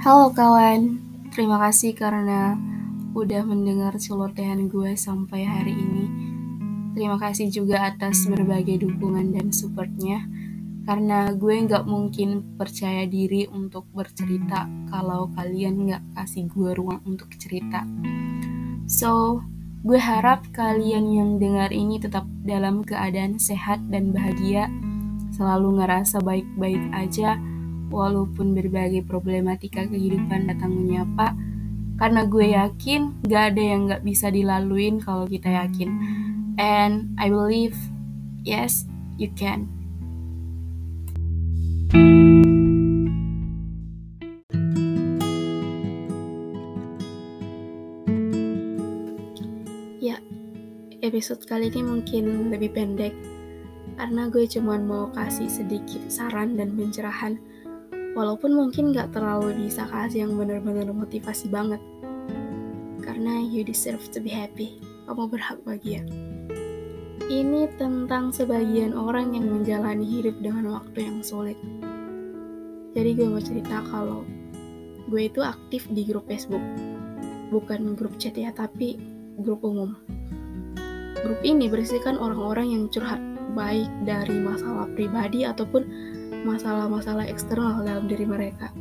Halo kawan, terima kasih karena udah mendengar celotehan gue sampai hari ini. Terima kasih juga atas berbagai dukungan dan supportnya, karena gue nggak mungkin percaya diri untuk bercerita kalau kalian nggak kasih gue ruang untuk cerita. So, gue harap kalian yang dengar ini tetap dalam keadaan sehat dan bahagia, selalu ngerasa baik-baik aja, walaupun berbagai problematika kehidupan datang menyapa, karena gue yakin gak ada yang gak bisa dilaluin kalau kita yakin. And I believe, yes, you can. Ya, episode kali ini mungkin lebih pendek karena gue cuma mau kasih sedikit saran dan pencerahan walaupun mungkin gak terlalu bisa kasih yang bener-bener motivasi banget. Karena you deserve to be happy. Kamu berhak bahagia. Ini tentang sebagian orang yang menjalani hidup dengan waktu yang sulit. Jadi gue mau cerita kalau gue itu aktif di grup Facebook. Bukan grup chat ya tapi grup umum. Grup ini berisikan orang-orang yang curhat baik dari masalah pribadi ataupun masalah-masalah eksternal dalam diri mereka.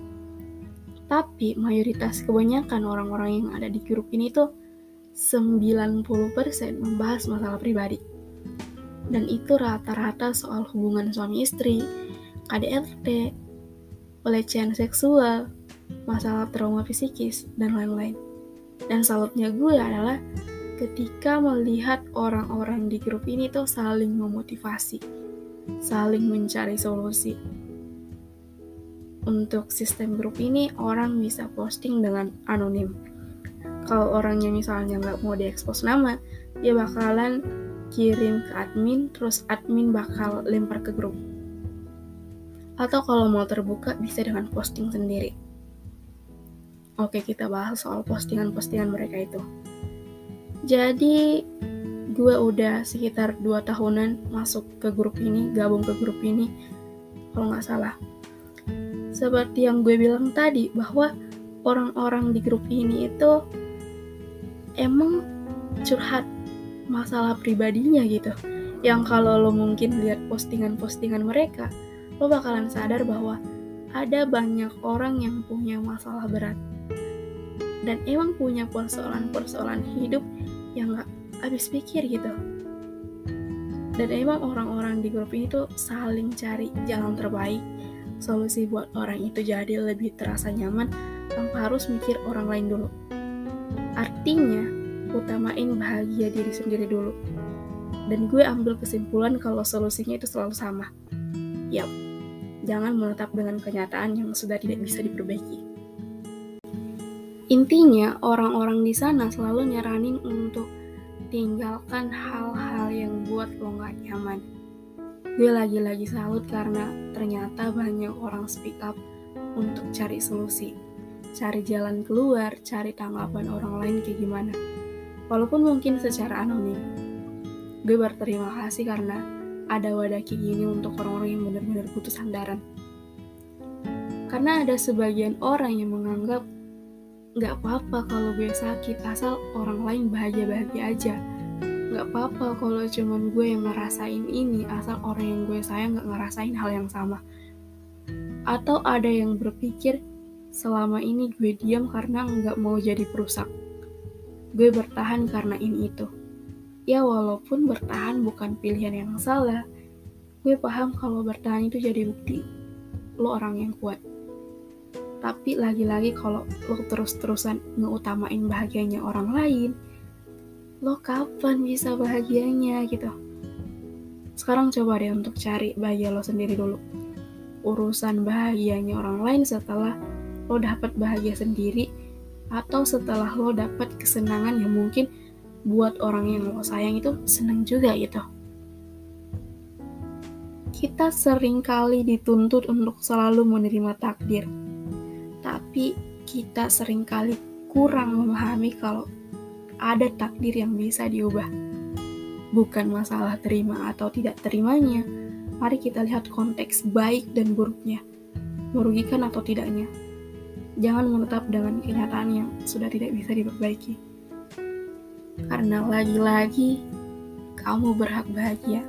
Tapi mayoritas kebanyakan orang-orang yang ada di grup ini tuh 90% membahas masalah pribadi. Dan itu rata-rata soal hubungan suami istri, KDRT, pelecehan seksual, masalah trauma psikis, dan lain-lain. Dan salutnya gue adalah ketika melihat orang-orang di grup ini tuh saling memotivasi, saling mencari solusi. Untuk sistem grup ini, orang bisa posting dengan anonim. Kalau orangnya misalnya nggak mau diekspos nama, dia bakalan kirim ke admin, terus admin bakal lempar ke grup. Atau kalau mau terbuka, bisa dengan posting sendiri. Oke, kita bahas soal postingan-postingan mereka itu. Jadi gue udah sekitar 2 tahunan masuk ke grup ini, gabung ke grup ini, kalau nggak salah. Seperti yang gue bilang tadi, bahwa orang-orang di grup ini itu emang curhat masalah pribadinya gitu. Yang kalau lo mungkin lihat postingan-postingan mereka, lo bakalan sadar bahwa ada banyak orang yang punya masalah berat. Dan emang punya persoalan-persoalan hidup yang gak habis pikir gitu. Dan emang orang-orang di grup ini tuh saling cari jalan terbaik solusi buat orang itu jadi lebih terasa nyaman tanpa harus mikir orang lain dulu. Artinya utamain bahagia diri sendiri dulu. Dan gue ambil kesimpulan kalau solusinya itu selalu sama. Yap jangan menetap dengan kenyataan yang sudah tidak bisa diperbaiki Intinya, orang-orang di sana selalu nyaranin untuk tinggalkan hal-hal yang buat lo gak nyaman. Gue lagi-lagi salut karena ternyata banyak orang speak up untuk cari solusi, cari jalan keluar, cari tanggapan orang lain kayak gimana. Walaupun mungkin secara anonim. Gue berterima kasih karena ada wadah kayak gini untuk orang-orang yang benar-benar butuh sandaran. Karena ada sebagian orang yang menganggap Gak apa-apa kalau gue sakit, asal orang lain bahagia-bahagia aja. Gak apa-apa kalau cuman gue yang ngerasain ini, asal orang yang gue sayang gak ngerasain hal yang sama. Atau ada yang berpikir, selama ini gue diam karena gak mau jadi perusak. Gue bertahan karena ini itu. Ya walaupun bertahan bukan pilihan yang salah, gue paham kalau bertahan itu jadi bukti lo orang yang kuat. Tapi lagi-lagi kalau lo terus-terusan ngeutamain bahagianya orang lain, lo kapan bisa bahagianya gitu. Sekarang coba deh untuk cari bahagia lo sendiri dulu. Urusan bahagianya orang lain setelah lo dapat bahagia sendiri atau setelah lo dapat kesenangan yang mungkin buat orang yang lo sayang itu seneng juga gitu. Kita sering kali dituntut untuk selalu menerima takdir tapi kita sering kali kurang memahami kalau ada takdir yang bisa diubah. Bukan masalah terima atau tidak terimanya, mari kita lihat konteks baik dan buruknya, merugikan atau tidaknya. jangan menetap dengan kenyataan yang sudah tidak bisa diperbaiki. Karena lagi-lagi kamu berhak bahagia.